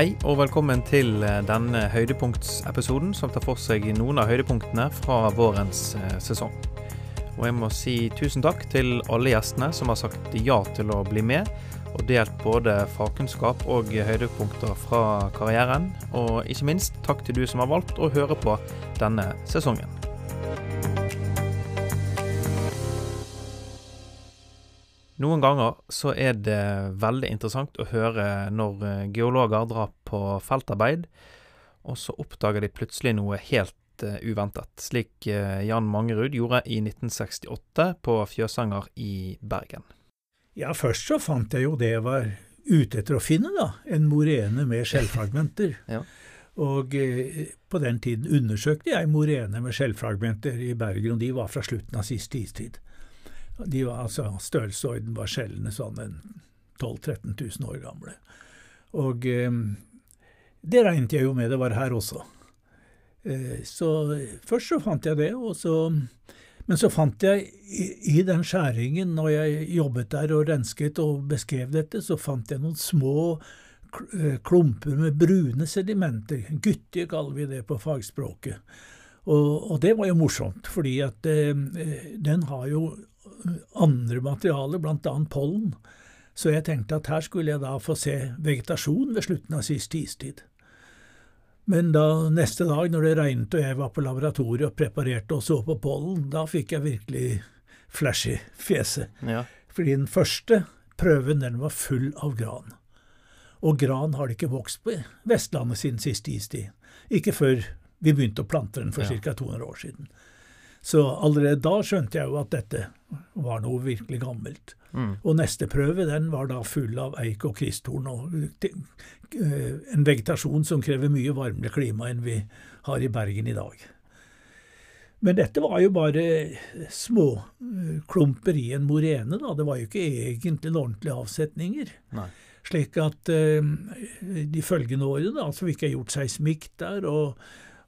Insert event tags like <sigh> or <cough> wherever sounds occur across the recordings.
Hei og velkommen til eh, denne høydepunktsepisoden som tar for seg noen av høydepunktene fra vårens eh, sesong. Og jeg må si tusen takk til alle gjestene som har sagt ja til å bli med, og delt både fagkunnskap og høydepunkter fra karrieren. Og ikke minst takk til du som har valgt å høre på denne sesongen. Noen ganger så er det veldig interessant å høre når eh, geologer drar på feltarbeid, og så oppdager de plutselig noe helt uh, uventet, slik uh, Jan Mangerud gjorde i 1968 på Fjøsanger i Bergen. Ja, først så fant jeg jo det jeg var ute etter å finne, da. En morene med skjellfragmenter. <laughs> ja. Og eh, på den tiden undersøkte jeg morene med skjellfragmenter i Bergen, og de var fra slutten av siste istid. De var altså, Størrelsesorden var sjeldne sånn en 12 000-13 000 år gamle. Og eh, det regnet jeg jo med det var her også. Eh, så først så fant jeg det, og så Men så fant jeg i, i den skjæringen, når jeg jobbet der og rensket og beskrev dette, så fant jeg noen små eh, klumper med brune sedimenter. Guttige kaller vi det på fagspråket. Og, og, det var jo morsomt, fordi at eh, den har jo andre materialer, bl.a. pollen. Så jeg tenkte at her skulle jeg da få se vegetasjon ved slutten av siste istid. Men da neste dag, når det regnet og jeg var på laboratoriet og preparerte og så på pollen, da fikk jeg virkelig flash i fjeset. Ja. Fordi den første prøven, den var full av gran. Og gran har det ikke vokst på Vestlandet siden siste istid. Ikke før vi begynte å plante den for Ja. ca. 200 år siden. Så allerede da skjønte jeg jo at dette var noe virkelig gammelt. Mm. Og neste prøve den var da full av eik og kristtorn og eh, en vegetasjon som krever mye varmere klima enn vi har i Bergen i dag. Men dette var jo bare småklumper i en morene, da. Det var jo ikke egentlig ordentlige avsetninger. Nei. Slik at eh, de følgende årene da, så fikk jeg gjort seismikk der, og,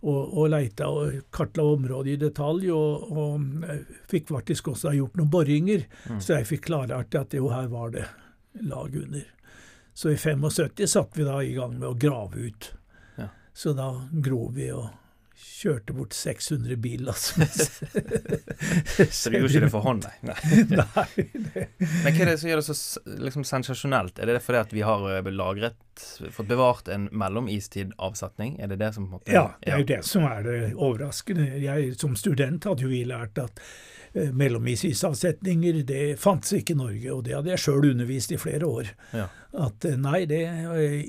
og, og leita og kartla området i detalj, og, og eh, fikk faktisk også gjort noen boringer, så jeg fikk klarlagt at jo, her var det lag under. Så i 75 satte vi da i gang med å grave ut. Ja. Så da grov vi og kjørte bort 600 billass. <laughs> Så du gjorde ikke det for hånd, <laughs> nei? nei. Det, Men hva er det som gjør det så liksom, sensasjonelt? Er det fordi at vi har eh, lagret, fått bevart en mellomistid-avsetning? Er det det som på en måte Ja, det er jo det som er det overraskende. Jeg Som student hadde jo vi lært at eh, mellomisidsavsetninger det fantes ikke i Norge, og det hadde jeg sjøl undervist i flere år. Ja. At eh, nei, det,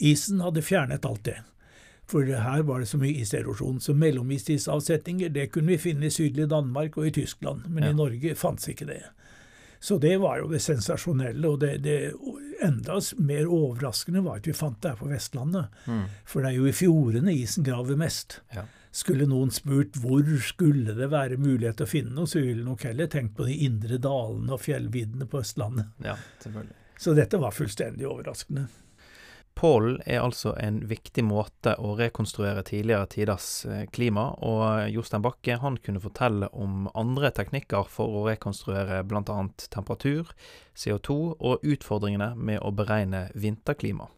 isen hadde fjernet alt det. For her var det så mye iserosjon. Så mellomistidavsetninger det kunne vi finne i sydlige Danmark og i Tyskland, men Ja. i Norge fantes ikke det. Så det var jo det sensasjonelle, og det, det enda mer overraskende var at vi fant det her på Vestlandet. Mm. For det er jo i fjordene isen graver mest. Ja. Skulle noen spurt hvor skulle det være mulighet til å finne noe, så ville nok heller tenkt på de indre dalene og fjellviddene på Østlandet. ja, selvfølgelig. Så dette var fullstendig overraskende. Pollen er altså en viktig måte å rekonstruere tidligere tiders eh, klima, og Jostein Bakke han kunne fortelle om andre teknikker for å rekonstruere bl.a. temperatur, CO2 og utfordringene med å beregne vinterklima.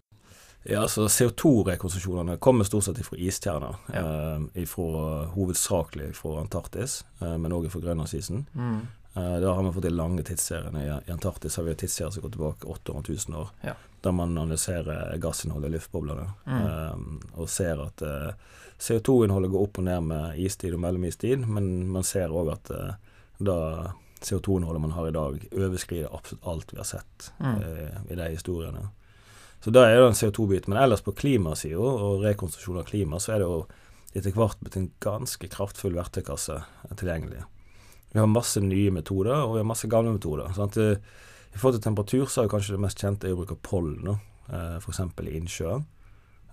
Ja, altså CO2-rekonstruksjonene kommer stort sett fra istjerner. Ja. Eh, ifra, hovedsakelig fra Antarktis, eh, men òg fra Grønlandsisen. Mm. Eh, da har vi fått de lange tidsseriene. I, Antarktis har vi tidsserier som går tilbake 800 000 år. Ja. Der man analyserer gassinnholdet i luftboblene, Mm. eh, og ser at eh, CO2-innholdet går opp og ned med istid og mellomistid, men man ser òg at eh, da CO2-innholdet man har i dag, overskrider absolutt alt vi har sett Mm. i de historiene. Så da er det en CO2-bit. Men ellers på klimasida og rekonstruksjon av klima, så er det jo etter hvert blitt en ganske kraftfull verktøykasse tilgjengelig. Vi har masse nye metoder, og vi har masse gamle metoder. Sant? I i forhold til temperatur så er jo kanskje det mest kjente å bruke pollen. Eh, F.eks. i innsjøer,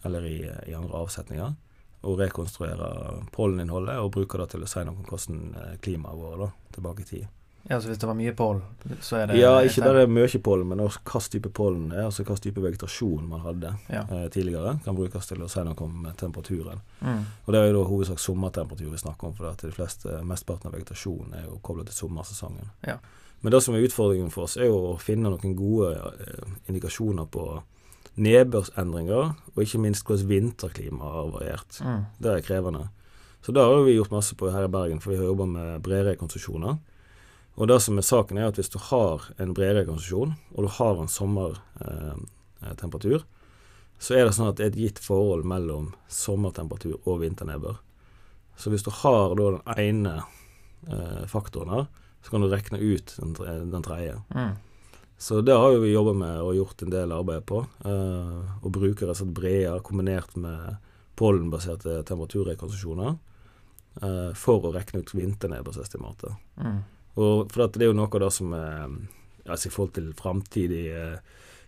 eller i, i andre avsetninger. Og rekonstruere polleninnholdet, og bruke det til å si noe om hvordan eh, klimaet vårt da, tilbake i tid. Ja, så hvis det var mye pollen, så er det Ja, ikke bare mye pollen, men også hvilken type pollen det er, altså hvilken type vegetasjon man hadde Ja. eh, tidligere, kan brukes til å si noe om eh, temperaturen. Mm. Og det er jo da hovedsak sommertemperatur vi snakker om, for det at de fleste, mesteparten av vegetasjonen er jo koblet til sommersesongen. Ja. Men det som er utfordringen for oss, er jo å finne noen gode eh, indikasjoner på nedbørsendringer, og ikke minst hvordan vinterklimaet har variert. Mm. Det er krevende. Så det har vi gjort masse på her i Bergen, for vi har jobba med bredere konsesjoner. Og det som er saken, er at hvis du har en bredere konsesjon, og du har en sommertemperatur, eh, så er det sånn at det er et gitt forhold mellom sommertemperatur og vinternedbør. Så hvis du har da den ene eh, faktoren her, så kan du regne ut den, den tredje. Mm. Så det har jo vi jobba med og gjort en del arbeid på. Uh, og bruker rett og slett breer kombinert med pollenbaserte temperaturrekonstruksjoner uh, for å regne ut vinternedbørsestimatet. Mm. Og for det er jo noe da som er altså i forhold til framtidige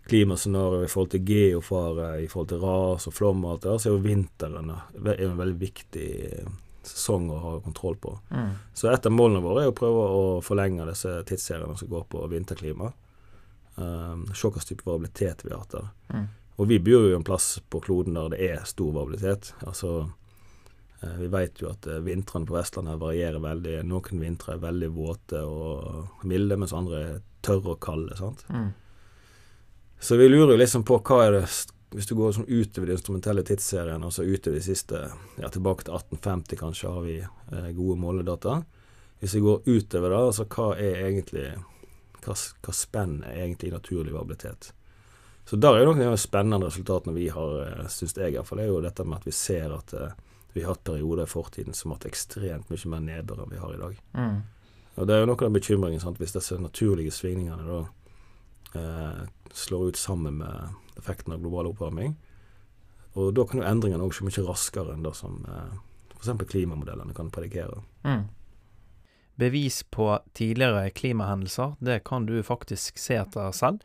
klimascenarioer, i forhold til geofare, i forhold til ras og flom og alt det der, så er jo vinteren er en veldig viktig eh, sesong å ha kontroll på. Mm. Så et av målene våre er å prøve å forlenge disse tidsseriene som går på vinterklima. Um, se hvilken type variabilitet vi har der. Mm. Og vi bor jo en plass på kloden der det er stor variabilitet. Altså eh, vi vet jo at eh, vintrene på Vestlandet varierer veldig. Noen vintre er veldig våte og milde, mens andre er tørre og kalde. sant? Mm. Så vi lurer jo liksom på hva er det Hvis du går sånn utover de instrumentelle tidsserien, altså utover de siste Ja, tilbake til 1850 kanskje, har vi eh, gode måledata. Hvis vi går utover det, altså hva er egentlig Hva, hva spenn er egentlig naturlig variabilitet? Så der er jo noen av de spennende resultatene vi har, eh, syns jeg iallfall, er jo dette med at vi ser at eh, vi har hatt perioder i fortiden som har hatt ekstremt mye mer nedbør enn vi har i dag. Mm. Og det er jo noe av den bekymringen, sant? hvis disse naturlige svingningene da eh, slår ut sammen med effekten av global oppvarming. Og da kan jo endringene òg skje mye raskere enn det som eh, f.eks. klimamodellene kan predikere. Mm. Bevis på tidligere klimahendelser, det kan du faktisk se etter selv.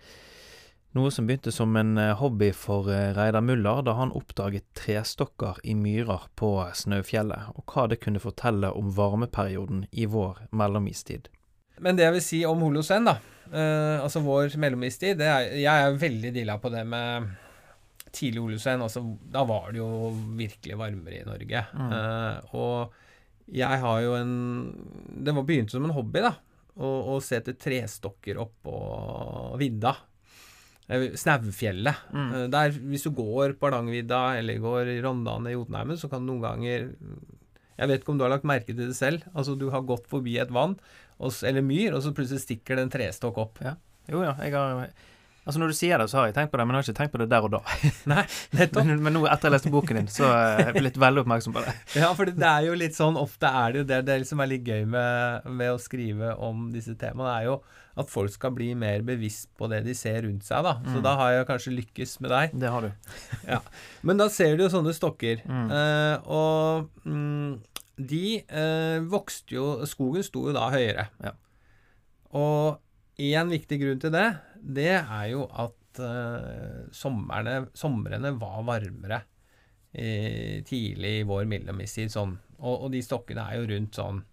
Noe som begynte som en eh, hobby for eh, Reidar Muller da han oppdaget trestokker i myrer på Snøfjellet, og hva det kunne fortelle om varmeperioden i vår mellomistid. Men det jeg vil si om Holocen, da, eh, altså vår mellomistid det er, Jeg er veldig dilla på det med tidlig Holocen. Altså, da var det jo virkelig varmere i Norge. Mm. Eh, og jeg har jo en Det var begynte som en hobby, da. Å, å se etter trestokker oppå vidda. Eh, Snaufjellet. Mm. Der, hvis du går på Hardangervidda eller går i Rondane i Jotunheimen, så kan du noen ganger Jeg vet ikke om du har lagt merke til det selv. Altså, du har gått forbi et vann eller myr, og så plutselig stikker det en trestokk opp. Jo ja, jeg har Altså Når du sier det, så har jeg tenkt på det, men jeg har ikke tenkt på det der og da. <laughs> Nei, nettopp. Men, men nå etter jeg leste boken din, så er jeg blitt veldig oppmerksom på det. Ja, for det er jo litt sånn Ofte er det jo det, det liksom er litt gøy med, med å skrive om disse temaene, er jo at folk skal bli mer bevisst på det de ser rundt seg, da. Så Mm. da har jeg kanskje lykkes med deg. Det har du. <laughs> ja. Men da ser du jo sånne stokker. Mm. Eh, og mm, de eh, vokste jo Skogen sto jo da høyere. Ja. Og en viktig grunn til det, det er jo at eh, somrene, somrene var varmere eh, tidlig i vår mellomistid. Sånn. Og, og de stokkene er jo rundt sånn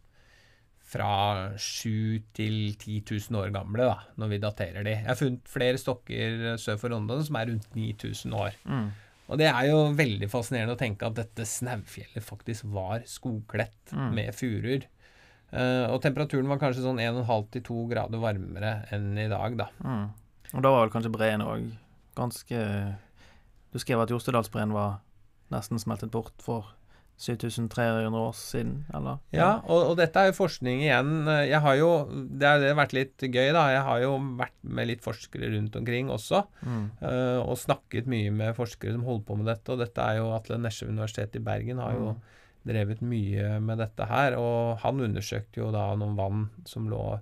fra 7 til 10 000 år gamle, da, når vi daterer de. Jeg har funnet flere stokker sør for London som er rundt 9000 år. Mm. Og det er jo veldig fascinerende å tenke at dette Snaufjellet faktisk var skogkledt Mm. med furuer. Uh, og temperaturen var kanskje sånn 1,5-2 grader varmere enn i dag, da. Mm. Og da var vel kanskje breen òg ganske Du skrev at Jostedalsbreen var nesten smeltet bort for 7300 år siden, eller? Ja, og, og dette er jo forskning igjen. Jeg har jo Det har vært litt gøy, da. Jeg har jo vært med litt forskere rundt omkring også. Mm. eh, og snakket mye med forskere som holder på med dette. Og dette er jo Atle Nesje Universitet i Bergen har jo Mm. drevet mye med dette her. Og han undersøkte jo da noen vann som lå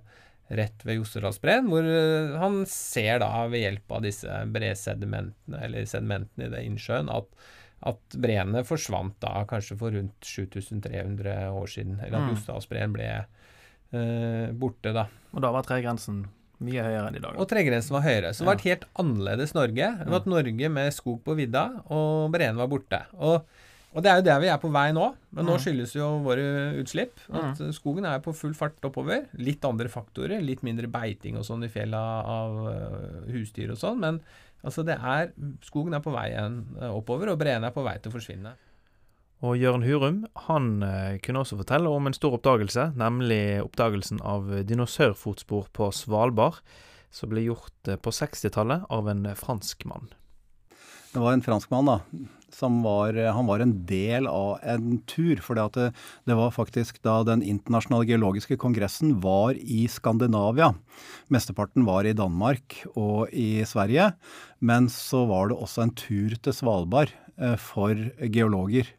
rett ved Jostedalsbreen, hvor eh, han ser da ved hjelp av disse bresedimentene, eller sedimentene i det innsjøen, at, at breene forsvant da kanskje for rundt 7300 år siden. Eller at Mm. Ble eh, borte, da. Og da var tregrensen mye høyere enn i dag. Og tregrensen var høyere. Så det var et helt annerledes Norge. Det var et Norge med skog på vidda, og breene var borte. Og, og det er jo der vi er på vei nå. Men nå Mm. skyldes jo våre utslipp. At skogen er på full fart oppover. Litt andre faktorer. Litt mindre beiting og sånn i fjella av øh, husdyr og sånn. Men altså det er Skogen er på vei øh, oppover, og breene er på vei til å forsvinne. Og Jørn Hurum han eh, kunne også fortelle om en stor oppdagelse, nemlig oppdagelsen av dinosaurfotspor på Svalbard, som ble gjort eh, på 60-tallet av en franskmann. Det var en franskmann, da. Som var, han var en del av en tur. For det, det var faktisk da den internasjonale geologiske kongressen var i Skandinavia. Mesteparten var i Danmark og i Sverige. Men så var det også en tur til Svalbard eh, for geologer.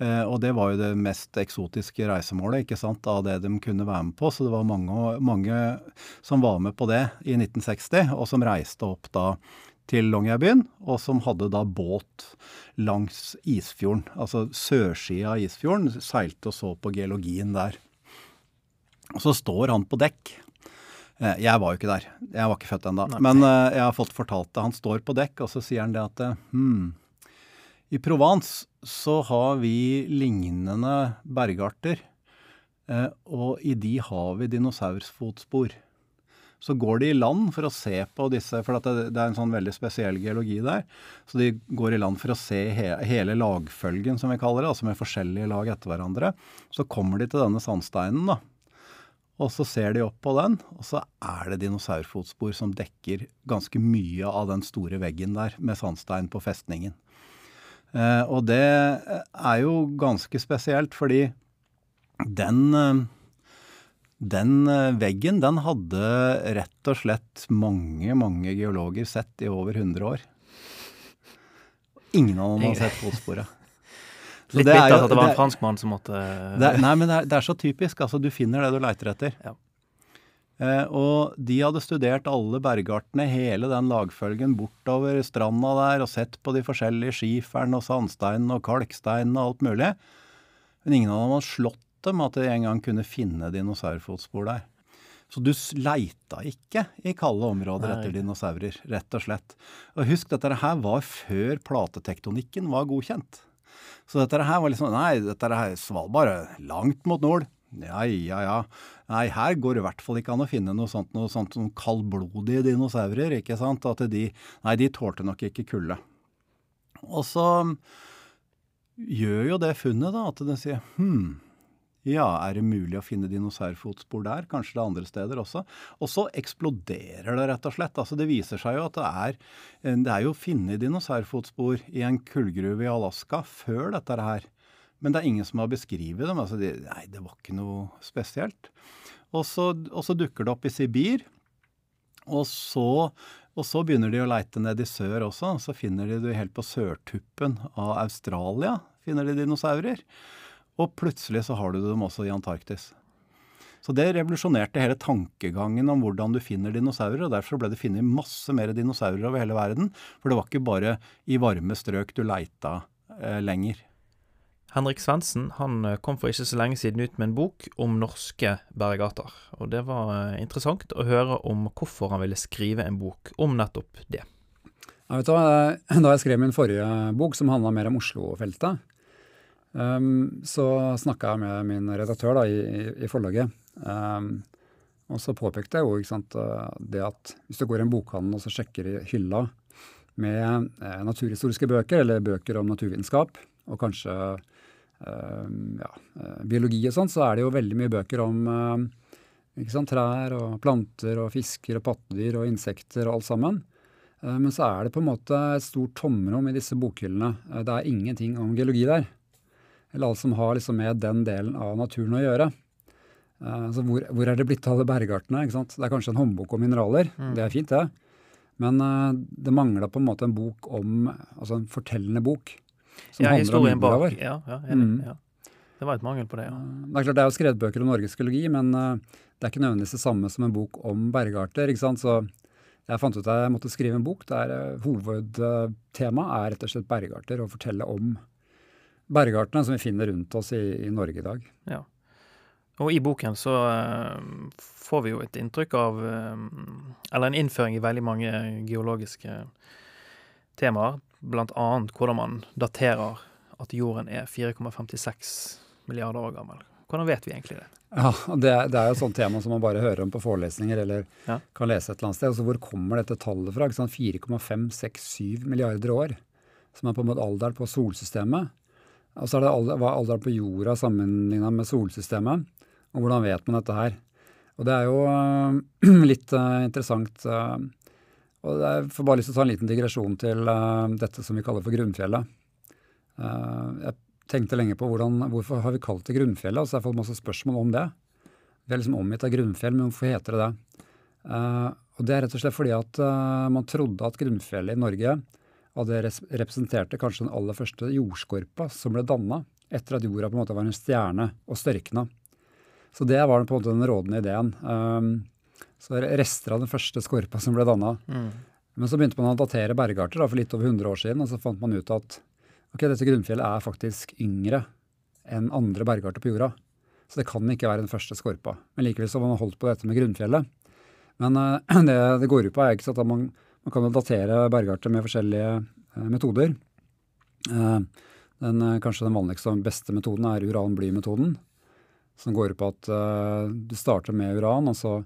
Eh, og det var jo det mest eksotiske reisemålet ikke sant, av det de kunne være med på. Så det var mange, mange som var med på det i 1960, og som reiste opp da til Longyearbyen, og som hadde da båt langs Isfjorden. Altså sørsida av Isfjorden. Seilte og så på geologien der. Og så står han på dekk. Eh, jeg var jo ikke der. Jeg var ikke født ennå. Men eh, jeg har fått fortalt det. Han står på dekk, og så sier han det at hm, i Provence så har vi lignende bergarter, og i de har vi dinosaurfotspor så går de i land for å se på disse, for det, det, er en sånn veldig spesiell geologi der. Så de går i land for å se he, hele lagfølgen, som vi kaller det, altså med forskjellige lag etter hverandre. Så kommer de til denne sandsteinen, da. Og så ser de opp på den, og så er det dinosaurfotspor som dekker ganske mye av den store veggen der med sandstein på festningen. Eh, og det er jo ganske spesielt, fordi den eh, den eh, veggen den hadde rett og slett mange, mange geologer sett i over 100 år. Ingen av dem har sett fotsporet. Litt bittert at det var en franskmann som måtte det Nei, men det er, det er, så typisk. Altså, du finner det du leiter etter. Ja. Eh, og de hadde studert alle bergartene, hele den lagfølgen bortover stranda der, og sett på de forskjellige skiferen og sandsteinen og kalksteinen og alt mulig. Men ingen av dem hadde slått med at de en gang kunne finne dinosaurfotspor der. Så du leita ikke i kalde områder Nei. etter dinosaurer, rett og slett. Og husk, dette her var før platetektonikken var godkjent. Så dette her var liksom Nei, dette her Svalbard er langt mot nord. Ja, ja, ja. Nei, her går det i hvert fall ikke an å finne noe sånt, noe sånt som kaldblodige dinosaurer, ikke sant. At de Nei, de tålte nok ikke kulde. Og så gjør jo det funnet, da, at den sier hm, ja, er det mulig å finne dinosaurfotspor der? Kanskje det er andre steder også. Og så eksploderer det, rett og slett. Altså, det viser seg jo at det er, eh, det er jo funnet dinosaurfotspor i en kullgruve i Alaska før dette her. Men det er ingen som har beskrevet dem. Altså, de, nei, det var ikke noe spesielt. Og så, og så dukker det opp i Sibir. Og så, og så, begynner de å leite ned i sør også. Så finner de det helt på sørtuppen av Australia. finner de dinosaurer. Og plutselig så har du dem også i Antarktis. Så det revolusjonerte hele tankegangen om hvordan du finner dinosaurer. og Derfor ble det funnet masse mer dinosaurer over hele verden. For det var ikke bare i varme strøk du leita eh, lenger. Henrik Svendsen han kom for ikke så lenge siden ut med en bok om norske bergarter. Og det var eh, interessant å høre om hvorfor han ville skrive en bok om nettopp det. Ja, vet du, <clears throat> da jeg skrev min forrige bok, som handla mer om Oslo-feltet, Um, så snakka jeg med min redaktør da, i, i, forlaget. Um, og så påpekte jeg jo sant, eh, det at hvis du går i en bokhandel og så sjekker i hylla med eh, naturhistoriske bøker, eller bøker om naturvitenskap, og kanskje eh, ja, eh, biologi og sånn, så er det jo veldig mye bøker om eh, sant, trær og planter og fisker og pattedyr og insekter og alt sammen. Eh, men så er det på en måte et stort tomrom i disse bokhyllene. det er ingenting om geologi der eller alt som har liksom med den delen av naturen å gjøre. Uh, så hvor, hvor, er det blitt av alle bergartene? ikke sant? Det er kanskje en håndbok om mineraler, mm. det er fint det. Men uh, det mangler på en måte en bok om, altså en fortellende bok. Som ja, handler om bak. Ja, ja, mm. ja, Det var et mangel på det, ja. Uh, det er klart det er jo skrevet bøker om Norges geologi, men det er ikke nødvendigvis det samme som en bok om bergarter. ikke sant? Så jeg fant ut at jeg måtte skrive en bok der hovedtemaet er rett og slett bergarter, og fortelle om bergartene som vi finner rundt oss i, i, Norge i dag. Ja. Og i boken så uh, får vi jo et inntrykk av uh, Eller en innføring i veldig mange geologiske temaer. Blant annet hvordan man daterer at jorden er 4,56 milliarder år gammel. Hvordan vet vi egentlig det? Ja, Det, det er jo et sånt tema som man bare hører om på forelesninger eller ja. kan lese et eller annet sted. Altså, Hvor kommer dette tallet fra? 4,567 milliarder år, som er på en måte alderen på solsystemet. Og så hva alderen på jorda sammenligna med solsystemet. Og hvordan vet man dette her? Og det er jo uh, <clears throat> litt uh, interessant uh, Og Jeg får bare lyst til å ta en liten digresjon til dette som vi kaller for grunnfjellet. Jeg tenkte lenge på hvordan, hvorfor har vi kalt det grunnfjellet, og så har jeg fått masse spørsmål om det. Vi er liksom omgitt av grunnfjell, men hvorfor heter det det? Og Det er rett og slett fordi at man trodde at grunnfjellet i Norge hadde representerte kanskje den aller første jordskorpa som ble danna etter at jorda på en måte var en stjerne og størkna. Så det var på en måte den rådende ideen. Um, så rester av den første skorpa som ble danna. Mm. Men så begynte man å datere bergarter da, for litt over 100 år siden, og så fant man ut at ok, dette grunnfjellet er faktisk yngre enn andre bergarter på jorda. Så det kan ikke være den første skorpa. Men likevel så har man holdt på dette med grunnfjellet. Men uh, <clears throat> det det går ut på, er ikke sånn at man, man kan datere bergarter med forskjellige uh, metoder. Uh, den, kanskje den vanligste og beste metoden er uran-bly-metoden. Som går ut på at du starter med uran, og så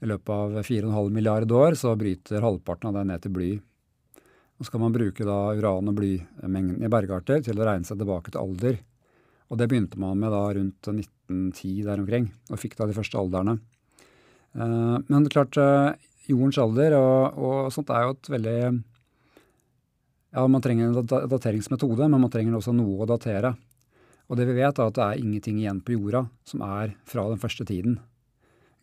i løpet av 4,5 milliard år så bryter halvparten av det ned til bly. Nå skal man bruke da uran- og blymengden i bergarter til å regne seg tilbake til alder. Og det begynte man med da rundt 1910 der omkring, og fikk da de første alderne. Eh, men klart, eh, jordens alder og, og sånt er jo et veldig Ja, man trenger en dateringsmetode, men man trenger også noe å datere. Og det vi vet, er at det er ingenting igjen på jorda som er fra den første tiden.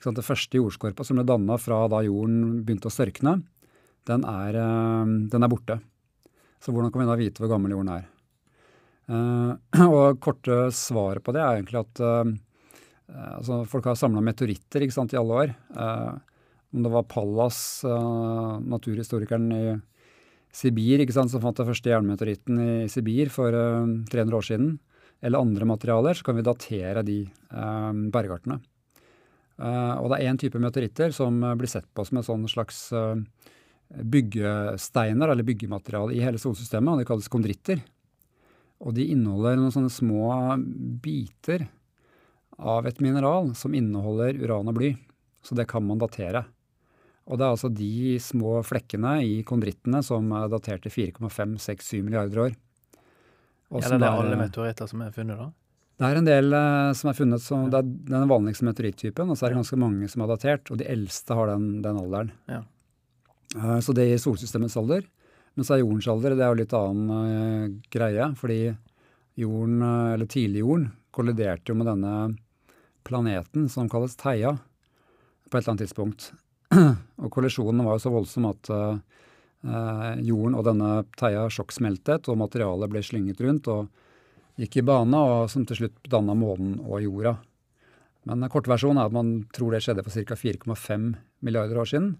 Det første jordskorpa som ble danna fra da jorden begynte å størkne, den er, eh, den er, borte. Så hvordan kan vi da vite hvor gammel jorden er? Uh, <clears throat> og korte svaret på det er egentlig at uh, altså folk har samla meteoritter i alle år. Uh, om det var Pallas, naturhistorikeren i Sibir, ikke sant, som fant den første jernmeteoritten i Sibir for 300 år siden, eller andre materialer, så kan vi datere de bergartene. Uh, og det er én type meteoritter som uh, blir sett på som en sånn slags uh, byggesteiner, eller byggemateriale, i hele solsystemet, og de kalles kondritter. Og de inneholder noen sånne små biter av et mineral som inneholder uran og bly. Så det kan man datere. Og det er altså de små flekkene i kondrittene som er datert til 4,5-6-7 milliarder år. Og ja, det er alle meteoritter som er funnet, da? Det er en del uh, som er funnet som Det er den vanligste meteorittypen, og så er det ganske mange som er datert. Og de eldste har den, den alderen. Ja. Uh, så det gir solsystemets alder. Men så er jordens alder det er jo litt annen greie. Fordi jorden, eller tidligjorden, kolliderte jo med denne planeten som kalles Theia på et eller annet tidspunkt. <clears throat> og kollisjonen var jo så voldsom at jorden og denne teia sjokksmeltet, og materialet ble slynget rundt. og gikk i bane, og som til slutt danna månen og jorda. Men kortversjonen er at man tror det skjedde for ca. 4,5 milliarder år siden.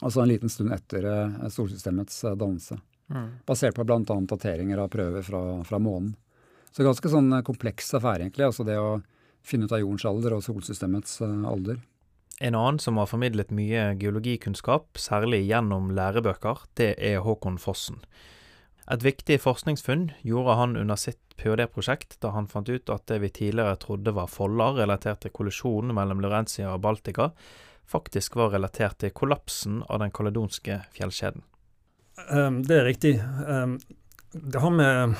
Altså en liten stund etter eh, solsystemets eh, dannelse. Mm. Basert på bl.a. dateringer av prøver fra, fra, månen. Så ganske sånn eh, kompleks affære, egentlig. Altså det å finne ut av jordens alder og solsystemets alder. En annen som har formidlet mye geologikunnskap, særlig gjennom lærebøker, det er Håkon Fossen. Et viktig forskningsfunn gjorde han under sitt ph.d.-prosjekt, da han fant ut at det vi tidligere trodde var foller relatert til kollisjonen mellom Laurentia og Baltica, faktisk var relatert til kollapsen av den kaledonske fjellkjeden. Um, det er riktig. Um, det har med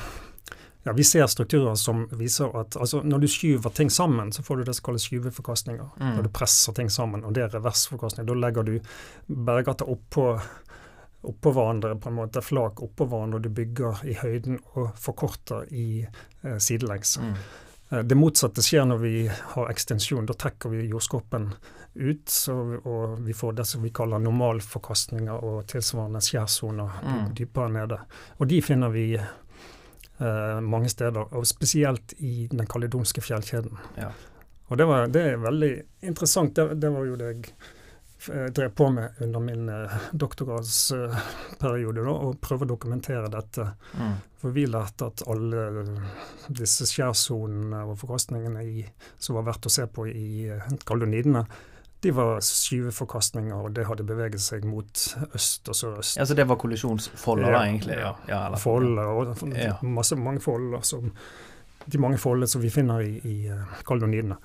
ja, Vi ser strukturer som viser at altså, når du skyver ting sammen, så får du det som kalles skyveforkastninger. Mm. Når du presser ting sammen, og det er reversforkastning. Da legger du bergarter oppå oppå hverandre, på en måte flak oppå hverandre, og du bygger i høyden og forkorter i eh, sidelengs. Mm. Eh, det motsatte skjer når vi har ekstensjon. Da trekker vi jordskorpen ut, så, og vi får det som vi kaller normalforkastninger og tilsvarende skjærsoner mm. dypere nede. Og de finner vi mange steder, og spesielt i den kaledonske fjellkjeden. Ja. Og det, var, det, er veldig interessant. Det, det var jo det jeg Eh, drev på med under min eh, doktorgradsperiode, å prøve å dokumentere dette. Mm. For vi lærte at alle disse skjærsonene og forkastningene i, som var verdt å se på i eh, kaldonidene, de var skyveforkastninger, og det hadde beveget seg mot øst og sørøst. Ja, Så det var kollisjonsfolder, ja, egentlig? Ja, ja eller, folder, og ja. masse, mange folder som De mange foldene som vi finner i, i kaldonidene.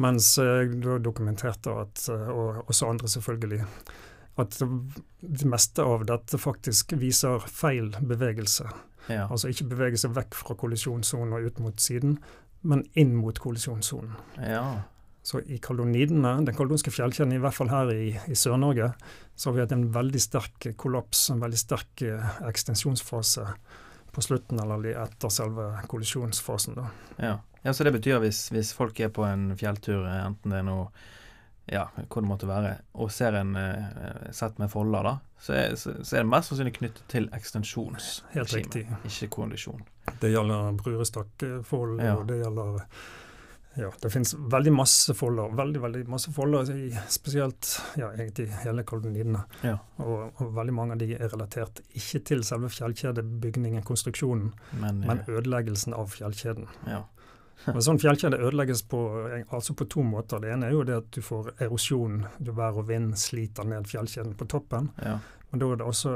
Mens du da dokumenterte, at, og også andre selvfølgelig, at det meste av dette faktisk viser feil bevegelse. Ja. Altså ikke bevege seg vekk fra kollisjonssonen og ut mot siden, men inn mot kollisjonssonen. Ja. Så i kaldonidene, den kaldonske fjellkjeden, i hvert fall her i, i Sør-Norge, så har vi hatt en veldig sterk kollaps, en veldig sterk eh, ekstensjonsfase på slutten eller etter selve kollisjonsfasen. da. Ja. ja, Så det betyr hvis, hvis folk er på en fjelltur, enten det er noe ja, hvor det måtte være, og ser en uh, sett med folder, da, så er, så, så er, det mest sannsynlig knyttet til ekstensjonsregimet, ikke kondisjon. Det gjelder brurestakkfold, ja. og det gjelder ja, det finnes veldig masse folder, veldig veldig masse folder, i spesielt ja, egentlig hele Kaldonidene. Ja. Og, og, veldig mange av de er relatert ikke til selve fjellkjedebygningen, konstruksjonen, men, men ødeleggelsen av fjellkjeden. Ja. <laughs> Men sånn fjellkjede ødelegges på, altså på to måter. Det ene er jo det at du får erosjon. Du Vær og vind sliter ned fjellkjeden på toppen. Ja. Men da er det også,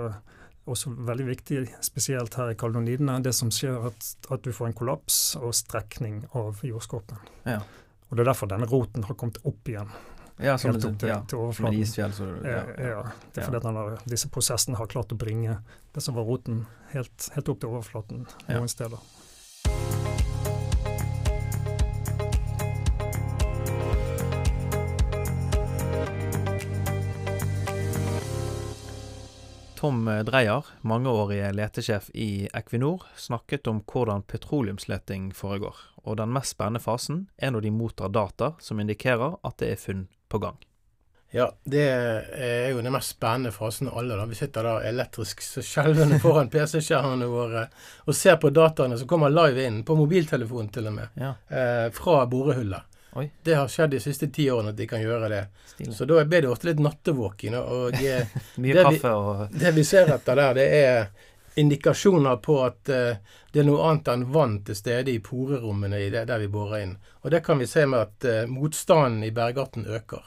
også, veldig viktig, spesielt her i Kaldonidene, det som skjer at, at du får en kollaps og strekning av jordskorpen. Ja. Og Det er derfor denne roten har kommet opp igjen. Ja, som, helt opp til, ja, til overflaten. Isfjell, så, ja, ja, Det er fordi denne, disse prosessene har klart å bringe det som var roten, helt, helt opp til overflaten noen steder. Tom Dreyer, mangeårig letesjef i Equinor, snakket om hvordan petroleumsleting foregår, og den mest spennende fasen er når de mottar data som indikerer at det er funn på gang. Ja, det er jo den mest spennende fasen av alle. da. Vi sitter da elektrisk skjelvende foran <laughs> PC-skjermene våre og ser på dataene som kommer live inn, på mobiltelefonen til og med, ja. eh, fra borehullet. Oi. Det har skjedd de siste ti årene at de kan gjøre det. Stilig. Så da blir det ofte litt nattevåken. Og <laughs> eh, Mye det kaffe og det vi ser etter der, det er indikasjoner på at uh, det er noe annet enn vann til stede i porerommene i det, der vi borer inn. Og det kan vi se med at uh, motstanden i bergarten øker.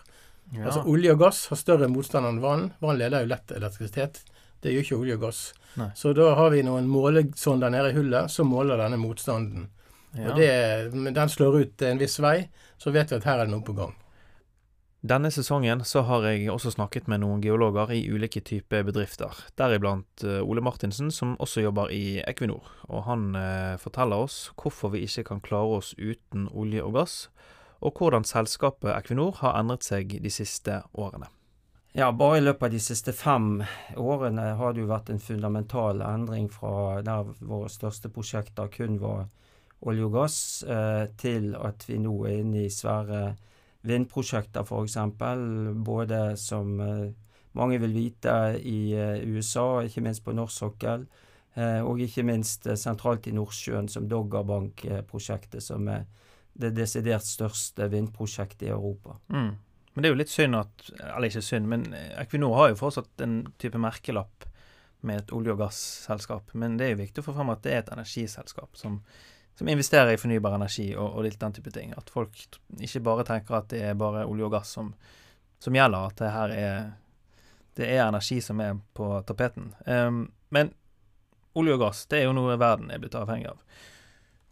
ja. Altså Olje og gass har større motstand enn vann. Vann leder jo lett elektrisitet. Det gjør ikke olje og gass. Nei. Så da har vi noen målesonder nede i hullet som måler denne motstanden. ja. Og det, den slår ut en viss vei, så vet vi at her er det noe på gang. Denne sesongen så har jeg også snakket med noen geologer i ulike typer bedrifter, deriblant uh, Ole Martinsen, som også jobber i Equinor. Og han uh, forteller oss hvorfor vi ikke kan klare oss uten olje og gass, og hvordan selskapet Equinor har endret seg de siste årene. Ja, bare i løpet av de siste fem årene har det jo vært en fundamental endring fra der våre største prosjekter kun var olje og gass, eh, til at vi nå er inne i svære vindprosjekter, f.eks. Både som eh, mange vil vite i eh, USA, ikke minst på norsk sokkel, og ikke minst sentralt i Nordsjøen, som Doggerbank-prosjektet, som er det desidert største vindprosjektet i Europa. Mm. Men det er jo litt synd at Eller ikke synd, men Equinor har jo fortsatt en type merkelapp med et olje- og gasselskap. Men det er jo viktig å få fram at det er et energiselskap som, som investerer i fornybar energi og, og litt den type ting. At folk ikke bare tenker at det er bare olje og gass som, som gjelder, at det her er det er energi som er på tapeten. Um, men olje og gass, det er jo noe verden er blitt avhengig av.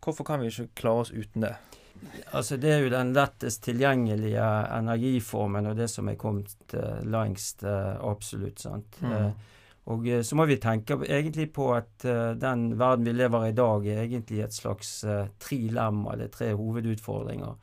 Hvorfor kan vi ikke klare oss uten det? Altså Det er jo den lettest tilgjengelige energiformen, og det som er kommet uh, lengst, uh, absolutt. sant? Mm. Og uh, så må vi tenke egentlig på at uh, den verden vi lever i i dag, er egentlig et slags uh, trilemma, eller tre hovedutfordringer.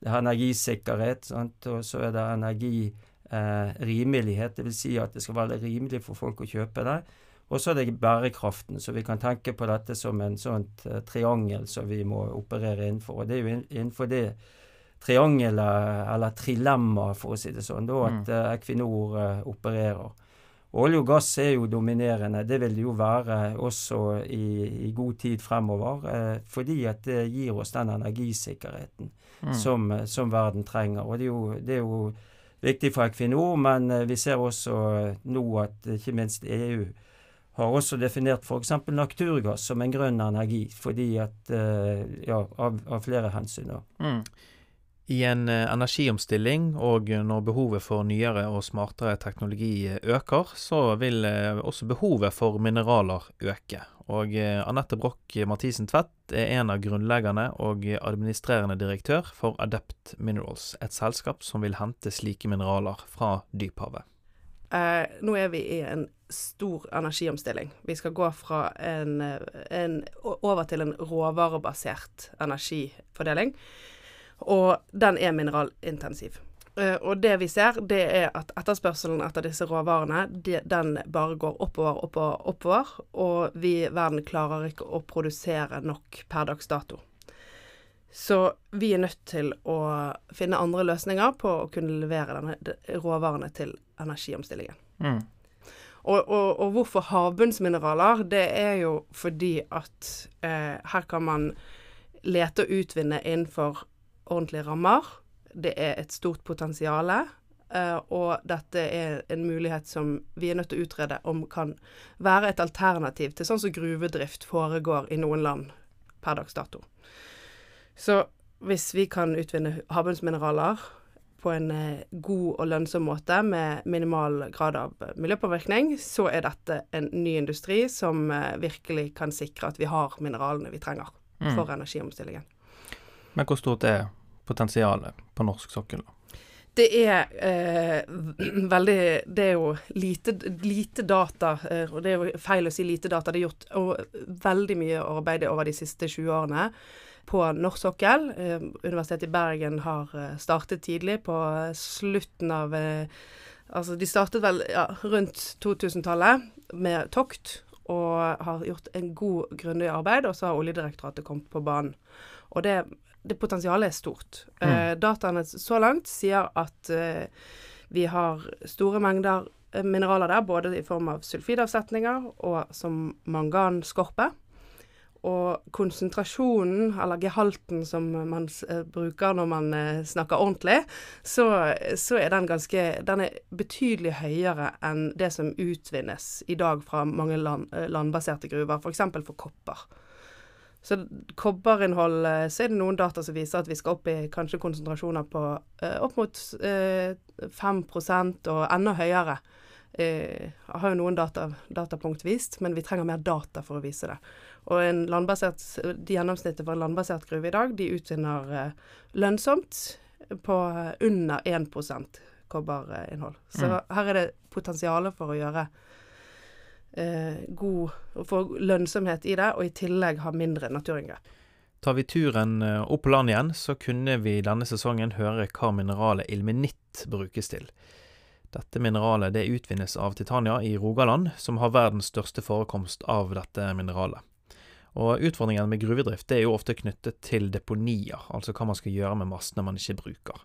Det er energisikkerhet, sant? og så er det energirimelighet. det vil Si at det skal være rimelig for folk å kjøpe det. Og så er det bærekraften, så vi kan tenke på dette som en sånt triangel som vi må operere innenfor. Og det er jo innenfor det triangelet, eller trilemmaet, for å si det sånn, da at uh, Equinor opererer. Olje og gass er jo dominerende. Det vil det jo være også i, i god tid fremover. fordi at det gir oss den energisikkerheten Mm. som, som verden trenger. Og det er jo, det er jo viktig for Equinor, men vi ser også nå at ikke minst EU har også definert f.eks. naturgass som en grønn energi, fordi at ja, av, av flere hensyn. Mm. I en eh, energiomstilling og når behovet for nyere og smartere teknologi øker, så vil eh, også behovet for mineraler øke. Og eh, Anette Broch Mathisen Tvedt er en av grunnleggerne og administrerende direktør for Adept Minerals, et selskap som vil hente slike mineraler fra dyphavet. Eh, nå er vi i en stor energiomstilling. Vi skal gå fra en, en, over til en råvarebasert energifordeling. Og den er mineralintensiv. Uh, og det vi ser, det er at etterspørselen etter disse råvarene, de, den bare går oppover, oppover, oppover. Og vi i verden klarer ikke å produsere nok per dags dato. Så vi er nødt til å finne andre løsninger på å kunne levere denne råvarene til energiomstillingen. Mm. Og, og, og, hvorfor havbunnsmineraler? Det er jo fordi at uh, her kan man lete og utvinne innenfor ordentlige rammer det er et stort potensial. Uh, og dette er en mulighet som vi er nødt til å utrede om kan være et alternativ til sånn som gruvedrift foregår i noen land per dags dato. Så hvis vi kan utvinne havbunnsmineraler på en uh, god og lønnsom måte med minimal grad av miljøpåvirkning, så er dette en ny industri som uh, virkelig kan sikre at vi har mineralene vi trenger mm. for energiomstillingen. Men hvor stort er potensialet på norsk sokkel? Det er eh, veldig Det er jo lite, lite data, eh, og det er jo feil å si lite data. Det er gjort veldig mye arbeid over de siste 20 årene på norsk sokkel. Eh, Universitetet i Bergen har eh, startet tidlig, på slutten av eh, Altså, de startet vel ja, rundt 2000-tallet med tokt, og har gjort en god, grundig arbeid. Og så har Oljedirektoratet kommet på banen. Og det det potensialet er stort. Mm. Eh, dataene så langt sier at eh, vi har store mengder eh, mineraler der, både i form av sulfidavsetninger og som manganskorpe. Og konsentrasjonen, eller gehalten som man uh, bruker når man snakker ordentlig, så, så, er den ganske Den er betydelig høyere enn det som utvinnes i dag fra mange land, landbaserte gruver, f.eks. For, for kopper. Så kobberinnhold eh, så er det noen data som viser at vi skal opp i kanskje konsentrasjoner på eh, opp mot eh, 5 og enda høyere. Eh, jeg har jo noen data, datapunkt vist, men vi trenger mer data for å vise det. Og en landbasert, de gjennomsnittet for en landbasert gruve i dag, de utvinner eh, lønnsomt på under 1% kobberinnhold. Så mm. her er det potensialet for å gjøre eh, god få lønnsomhet i det, og i tillegg ha mindre naturinngrep. Tar vi turen eh, opp på land igjen, så kunne vi denne sesongen høre hva mineralet ilmenitt brukes til. Dette mineralet det utvinnes av Titania i Rogaland, som har verdens største forekomst av dette mineralet. Og Utfordringen med gruvedrift er jo ofte knyttet til deponier, altså hva man skal gjøre med massene man ikke bruker.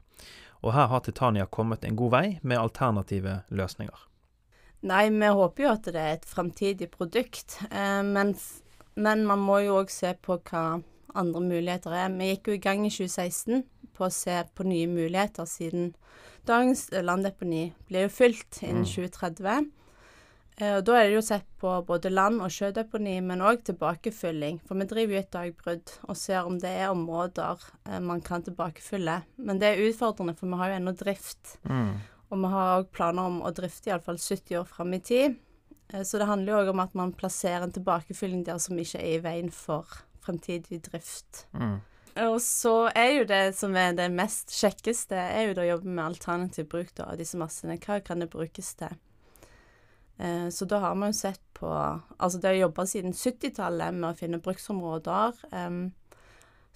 Og her har Titania kommet en god vei med alternative løsninger. Nei, vi håper jo at det er et framtidig produkt. Eh, men, men, man må jo òg se på hva andre muligheter er. Vi gikk jo i gang i 2016 på å se på nye muligheter, siden dagens landdeponi blir jo fylt innen 2030. Mm. Eh, og Da er det jo sett på både land- og sjødeponi, men òg tilbakefylling. For vi driver jo et dagbrudd og ser om det er områder eh, man kan tilbakefylle. Men det er utfordrende, for vi har jo ennå drift. Mm. Og vi har òg planer om å drifte iallfall 70 år fram i tid. Eh, så det handler jo òg om at man plasserer en tilbakefylling der som ikke er i veien for fremtidig drift. Mm. Og så er jo det som er det mest kjekkeste, er jo da å jobbe med alternativ bruk da, av disse massene. Hva kan det brukes til? Eh, så da har vi jo sett på Altså det å jobbe siden 70-tallet med å finne bruksområder. Um,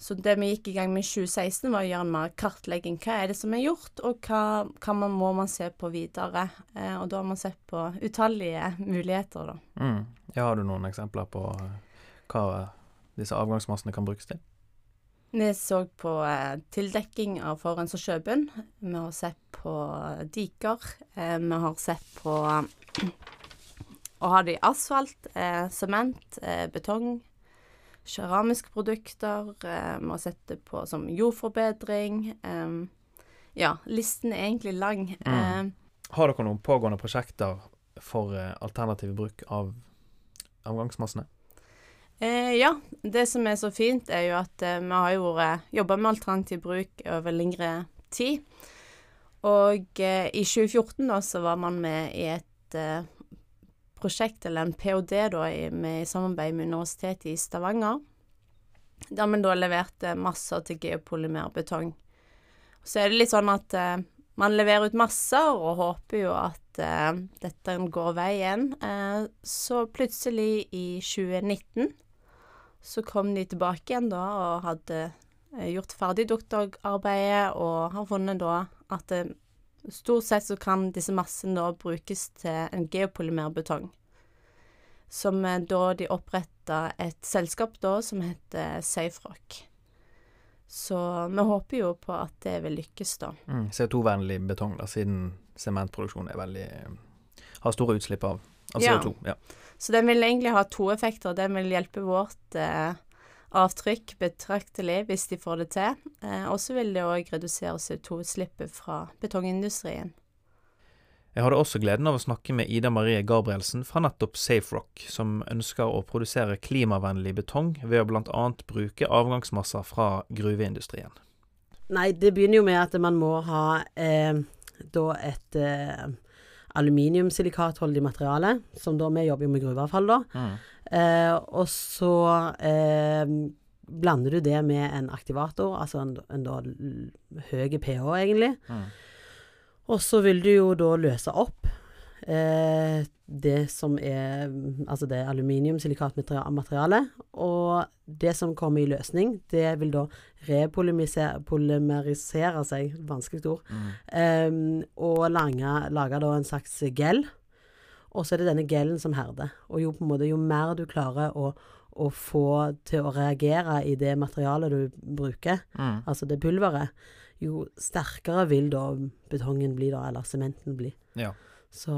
så det vi gikk i gang med i 2016, var å gjøre en mer kartlegging. Hva er det som er gjort, og hva, hva man, må man se på videre? Eh, og da har man sett på utallige muligheter, da. Mm. Ja, har du noen eksempler på eh, hva disse avgangsmassene kan brukes til? Vi så på eh, tildekking av forurensa sjøbunn. Vi har sett på diker. Eh, vi har sett på <clears throat> å ha det i asfalt, eh, sement, eh, betong keramiske produkter. Eh, vi har sett det på som jordforbedring. Eh, ja, listen er egentlig lang. Mm. Eh, har dere noen pågående prosjekter for eh, alternativ bruk av avgangsmassene? Eh, ja. Det som er så fint, er jo at eh, vi har jo jobba med alternativ bruk over lengre tid. Og i 2014 da, så var man med i et prosjekt, eller en ph.d., da, med, i samarbeid med Universitetet i Stavanger. Der vi da leverte masser til geopolymerbetong. Så er det litt sånn at eh, man leverer ut masser og håper jo at eh, dette går veien. Eh, så plutselig, i 2019, så kom de tilbake igjen da og hadde eh, gjort ferdig doktorarbeidet og har funnet da at det, stort sett så kan disse massene da brukes til en geopolymerbetong. Som eh, da de oppretta et selskap da som heter SafeRock. Så vi håper jo på at det vil lykkes, da. Mm, CO2-vennlig betong, da, siden sementproduksjon er veldig har store utslipp av, av CO2. Ja. Så den vil egentlig ha to effekter. Den vil hjelpe vårt eh, avtrykk betraktelig hvis de får det til. Eh, og så vil det òg redusere CO2-utslippet fra betongindustrien. Jeg hadde også gleden av å snakke med Ida Marie Gabrielsen fra nettopp SafeRock, som ønsker å produsere klimavennlig betong ved å bl.a. bruke avgangsmasser fra gruveindustrien. Nei, det begynner jo med at man må ha eh, da et eh, aluminiumsilikatholdig materiale, som da vi jobber jo med gruveavfall, da. Mm. Eh, og så eh, blander du det med en aktivator, altså en, en da høy pH, egentlig. Mm. Og så vil du jo da løse opp eh, det som er Altså det er aluminiumsilikatmaterialet. Og det som kommer i løsning, det vil da repolymerisere seg, vanskelig ord, mm. eh, og lange, lage da en slags gel. Og så er det denne gelen som herder. Og jo, på en måte, jo mer du klarer å, å få til å reagere i det materialet du bruker, mm. altså det pulveret, jo sterkere vil da betongen bli, da, eller sementen bli. Ja. Så,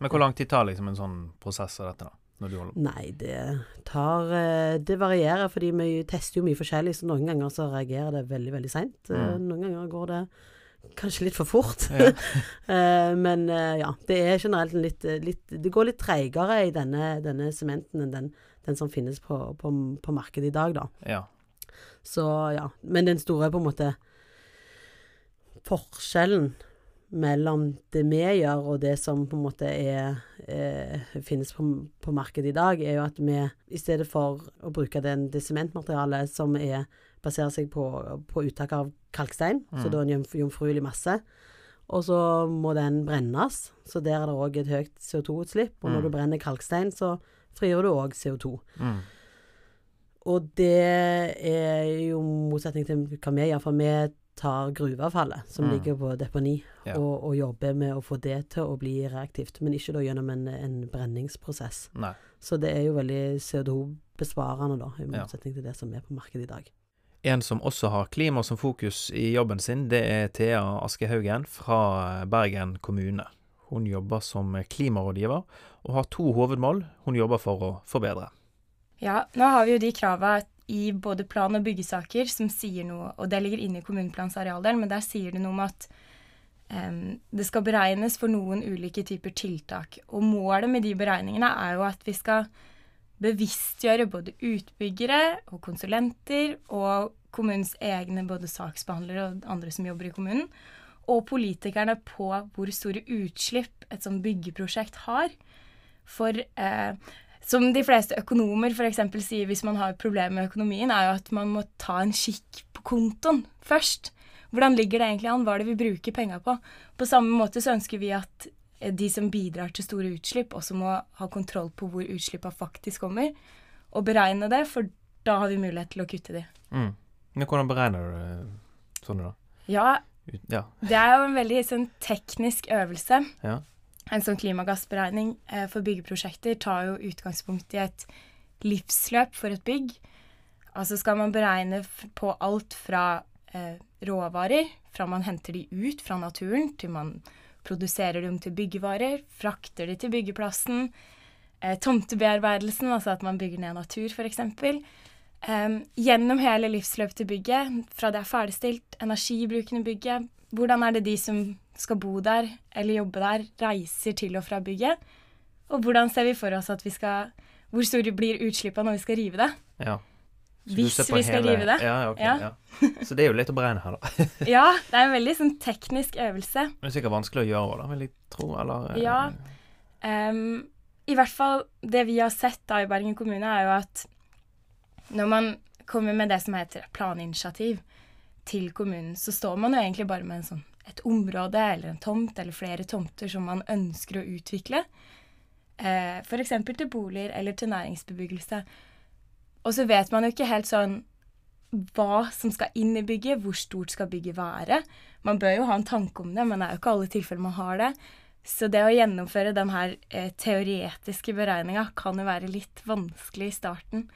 Men hvor lang tid tar liksom en sånn prosess av dette, da? Nei, det tar eh, Det varierer, fordi vi tester jo mye forskjellig, så noen ganger så reagerer det veldig, veldig seint. Eh, mm. Noen ganger går det kanskje litt for fort. Ja. <laughs> Eh, men ja, det er generelt litt, litt Det går litt treigere i denne, denne sementen enn den, den, som finnes på, på, på, markedet i dag, da. Ja. Så ja. Men den store på en måte forskjellen mellom det vi gjør og det som på en måte er, er finnes på, på, markedet i dag, er jo at vi i stedet for å bruke den, det sementmaterialet som er, baserer seg på, på uttak av kalkstein, mm. så da en jomfruelig masse, og så må den brennes, så der er det òg et høyt CO2-utslipp. Og når mm. du brenner kalkstein, så frigjør du òg CO2. Mm. Og det er jo motsetning til hva vi gjør, for vi tar gruveavfallet som mm. ligger på deponi, ja. og, og, jobber med å få det til å bli reaktivt, men ikke da gjennom en, en brenningsprosess. Nei. Så det er jo veldig CO2-besparende, da, i motsetning ja. til det som er på markedet i dag. En som også har klima som fokus i jobben sin, det er Thea Askehaugen fra Bergen kommune. Hun jobber som klimarådgiver, og har to hovedmål hun jobber for å forbedre. Ja, nå har vi jo de krava i både plan- og byggesaker som sier noe, og det ligger inne i kommuneplans arealdel, men der sier det noe om at um, det skal beregnes for noen ulike typer tiltak. Og målet med de beregningene er jo at vi skal bevisstgjøre både utbyggere og konsulenter og kommunens egne både saksbehandlere og andre som jobber i kommunen, og politikerne på hvor store utslipp et sånt byggeprosjekt har. For eh, som de fleste økonomer f.eks. sier hvis man har problemer med økonomien, er jo at man må ta en kikk på kontoen først. Hvordan ligger det egentlig an? Hva er det vi bruker penga på? På samme måte så ønsker vi at eh, de som bidrar til store utslipp, også må ha kontroll på hvor utslippa faktisk kommer, og beregne det, for da har vi mulighet til å kutte de. Mm. Men hvordan beregner du eh, sånne, da? Ja, ja, det er jo en veldig sånn teknisk øvelse. Ja en sånn klimagassberegning eh, for byggeprosjekter tar jo utgangspunkt i et livsløp for et bygg. Altså skal man beregne på alt fra eh, råvarer, fra man henter de ut fra naturen, til man produserer dem til byggevarer, frakter de til byggeplassen, eh, tomtebearbeidelsen, altså at man bygger ned natur, f.eks. Eh, gjennom hele livsløpet til bygget, fra det er ferdigstilt, energibruken i bygget, hvordan er det de som skal bo der eller jobbe der, reiser til og fra bygget? Og hvordan ser vi for oss at vi skal Hvor store blir utslippene når vi skal rive det? Ja. Hvis vi skal hele... rive det. Ja, okay, ja. ja, Så det er jo litt å beregne her, da. <laughs> ja, det er en veldig sånn teknisk øvelse. Det er sikkert vanskelig å gjøre, da, vil jeg tro, eller eh, Ja. Um, I hvert fall det vi har sett da i Bergen kommune, er jo at når man kommer med det som heter planinitiativ til kommunen, så står man jo egentlig bare med sånn et område eller en tomt eller flere tomter som man ønsker å utvikle. Eh, F.eks. til boliger eller til næringsbebyggelse. Og så vet man jo ikke helt sånn hva som skal inn i bygget, hvor stort skal bygget være. Man bør jo ha en tanke om det, men det er jo ikke alle tilfeller man har det. Så det å gjennomføre den her eh, teoretiske beregninga kan jo være litt vanskelig i starten.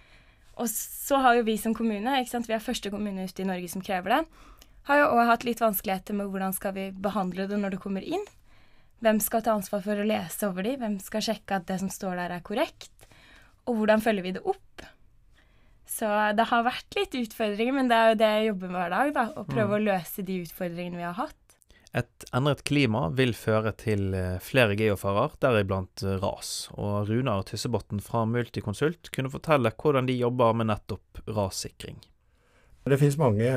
Og så har jo vi som kommune, ikke sant? vi er første kommune ute i Norge som krever det, har jo òg hatt litt vanskeligheter med hvordan skal vi behandle det når det kommer inn. Hvem skal ta ansvar for å lese over de? Hvem skal sjekke at det som står der, er korrekt? Og hvordan følger vi det opp? Så det har vært litt utfordringer, men det er jo det jeg jobber med hver dag. da, Å prøve Mm. å løse de utfordringene vi har hatt. Et endret klima vil føre til eh, flere geofarer, deriblant eh, ras. Og Runar Tyssebotn fra Multiconsult kunne fortelle hvordan de jobber med nettopp rassikring. Det finnes mange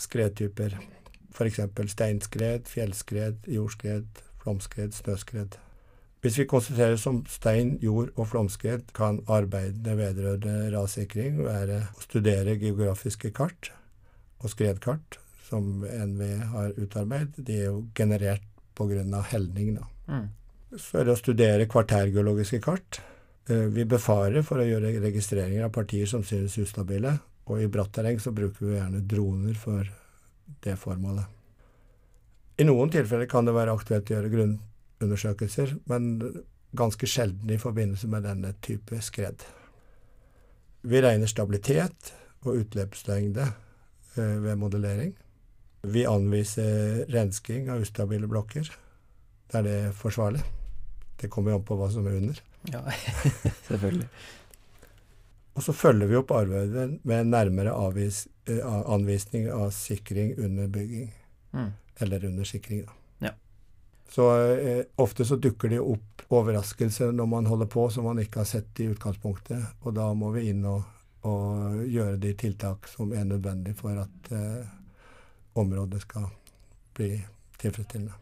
skredtyper. F.eks. steinskred, fjellskred, jordskred, flomskred, snøskred. Hvis vi konsentrerer oss om stein, jord og flomskred, kan arbeidene vedrørende rassikring være å studere geografiske kart og skredkart som NVE har utarbeidet. De er jo generert pga. helning. Da. Mm. Det å studere kvartærgeologiske kart. Eh, Vi befarer for å gjøre registreringer av partier som synes ustabile, og i bratt terreng så bruker vi gjerne droner for det formålet. I noen tilfeller kan det være aktuelt å gjøre grunnundersøkelser, men ganske sjelden i forbindelse med denne type skred. Vi regner stabilitet og utløpslengde eh, ved modellering. Vi anviser rensking av ustabile blokker der det er forsvarlig. Det kommer jo an på hva som er under. Ja, <laughs> selvfølgelig. Og så følger vi opp arbeidet med nærmere avvis, eh, anvisning av sikring under bygging. Mm. Eller under sikring, da. Ja. Så eh, ofte så dukker det opp overraskelser når man holder på som man ikke har sett i utgangspunktet. Og da må vi inn og, og gjøre de tiltak som er nødvendig for at eh, området skal bli tilfredsstillende.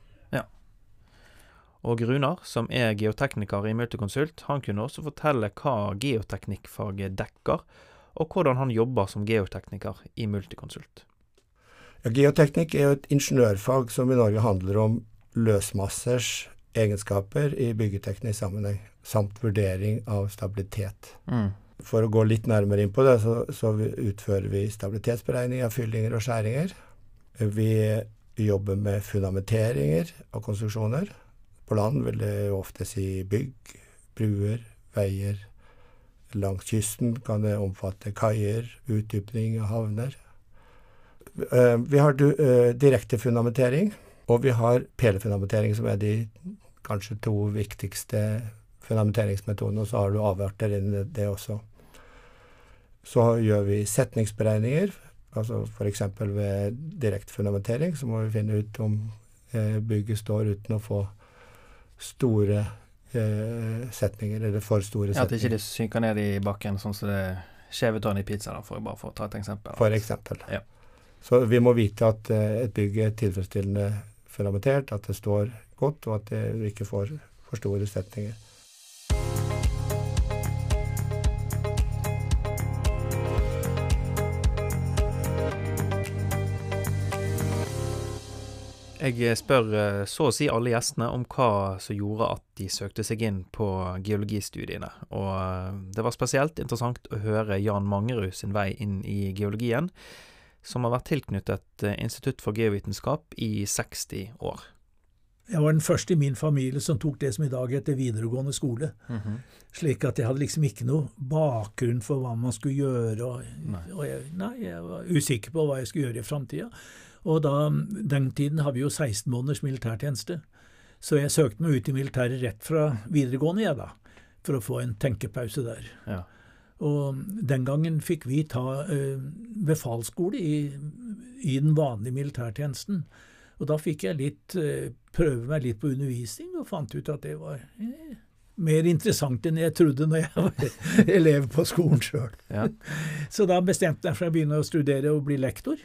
Og Runar, som er geotekniker i Multiconsult, han kunne også fortelle hva geoteknikkfaget dekker, og hvordan han jobber som geotekniker i Multiconsult. Ja, geoteknikk er jo et ingeniørfag som i Norge handler om løsmassers egenskaper i byggeteknisk sammenheng, samt vurdering av stabilitet. Mm. For å gå litt nærmere inn på det, så, så vi- utfører vi stabilitetsberegning av fyllinger og skjæringer. Vi jobber med fundamenteringer av konstruksjoner. På land vil det ofte si bygg, bruer, veier. Langs kysten kan det omfatte kaier, utdypning av havner. Eh, Vi har eh, direkte fundamentering, og vi har pelefundamentering, som er de kanskje to viktigste fundamenteringsmetodene, og så har du avarter innen det også. Så gjør vi setningsberegninger, altså f.eks. ved direkte fundamentering, så må vi finne ut om eh, bygget står uten å få store eh, setninger, eller for store Ja, at ikke det synker ned i bakken, sånn som det skjeve tårnet i pizza, da, for, bare for å ta et eksempel. For eksempel. Ja. Så vi må vite at eh, et bygg er tilfredsstillende fundamentert, at det står godt, og at det ikke får for store setninger. Jeg spør eh, så å si alle gjestene om hva som gjorde at de søkte seg inn på geologistudiene, og eh, det var spesielt interessant å høre Jan Mangerud sin vei inn i geologien, som har vært tilknyttet eh, Institutt for geovitenskap i 60 år. Jeg var den første i min familie som tok det som i dag heter videregående skole. Mhm. Slik at jeg hadde liksom ikke noe bakgrunn for hva man skulle gjøre. Og, Nei. og jeg, nei, jeg var usikker på hva jeg skulle gjøre i framtida. Og da, den tiden har vi jo 16 måneders militærtjeneste. Så jeg søkte meg ut i militæret rett fra videregående, jeg da. For å få en tenkepause der. Ja. Og den gangen fikk vi ta uh, befalsskole i, i den vanlige militærtjenesten. Og da fikk jeg litt, uh, prøve meg litt på undervisning, og fant ut at det var eh, mer interessant enn jeg trodde når jeg var <laughs> elev på skolen sjøl. Ja. <laughs> Så da bestemte jeg meg for å begynne å studere og bli lektor.